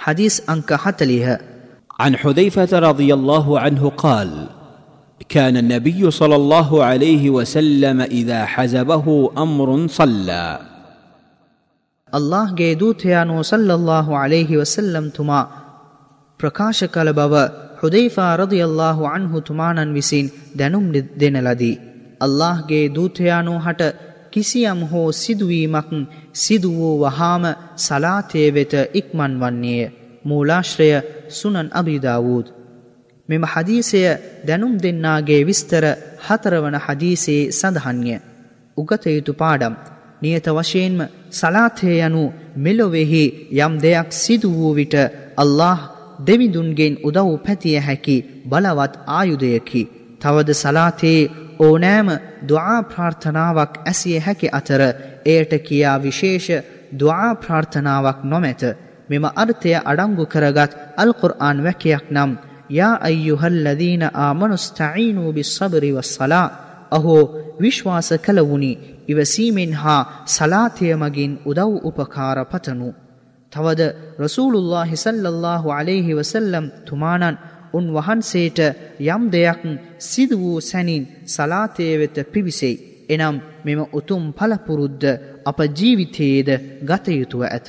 حديث أنك حتى لها عن حذيفة رضي الله عنه قال كان النبي صلى الله عليه وسلم إذا حزبه أمر صلى الله جيدوت يانو صلى الله عليه وسلم تما ප්‍රකාශ කළ බව හුදයිෆා රදියල්ලාහු අන්හු තුමානන් විසින් දැනුම් දෙන ලදී. අල්ලාහ්ගේ දූතයානෝ හට කිසියම් හෝ සිදුවීමක් සිදු වූ වහාම සලාතය වෙත ඉක්මන් වන්නේය. මූලාශ්‍රය සුනන් අබිදාවූත්. මෙම හදීසය දැනුම් දෙන්නාගේ විස්තර හතරවන හදීසේ සඳහන්ය. උගතයුතු පාඩම්. නියත වශයෙන්ම සලාතය යනු මෙලොවෙහි යම් දෙයක් සිදු වූ විට අල්له දෙවිදුන්ගෙන් උදව් පැතිය හැකි බලවත් ආයුධයකි. තවද සලාතයේ ඕනෑම දොආ ප්‍රාර්ථනාවක් ඇසිය හැකි අතර එයට කියා විශේෂ දොආ ප්‍රාර්ථනාවක් නොමැත. මෙම අර්ථය අඩංගු කරගත් අල්කුර්ආන් වැකයක් නම් යා අයියුහල්ලදීන ආමනුස්තයිනූ බිස්සබරි වස්සලා අහෝ විශ්වාස කළවුනි ඉවසීමෙන් හා සලාතය මගින් උදව් උපකාර පතනු. තවද රසූලුල්له හිසල්ලල්له عليهෙහි වසල්ලම් තුමානන් උන් වහන්සේට යම් දෙයක් සිදු වූ සැනින් සලාතය වෙත පිවිසෙයි. එනම් මෙම උතුම් පලපුරුද්ද අප ජීවිතයේද ගතයුතුව ඇත.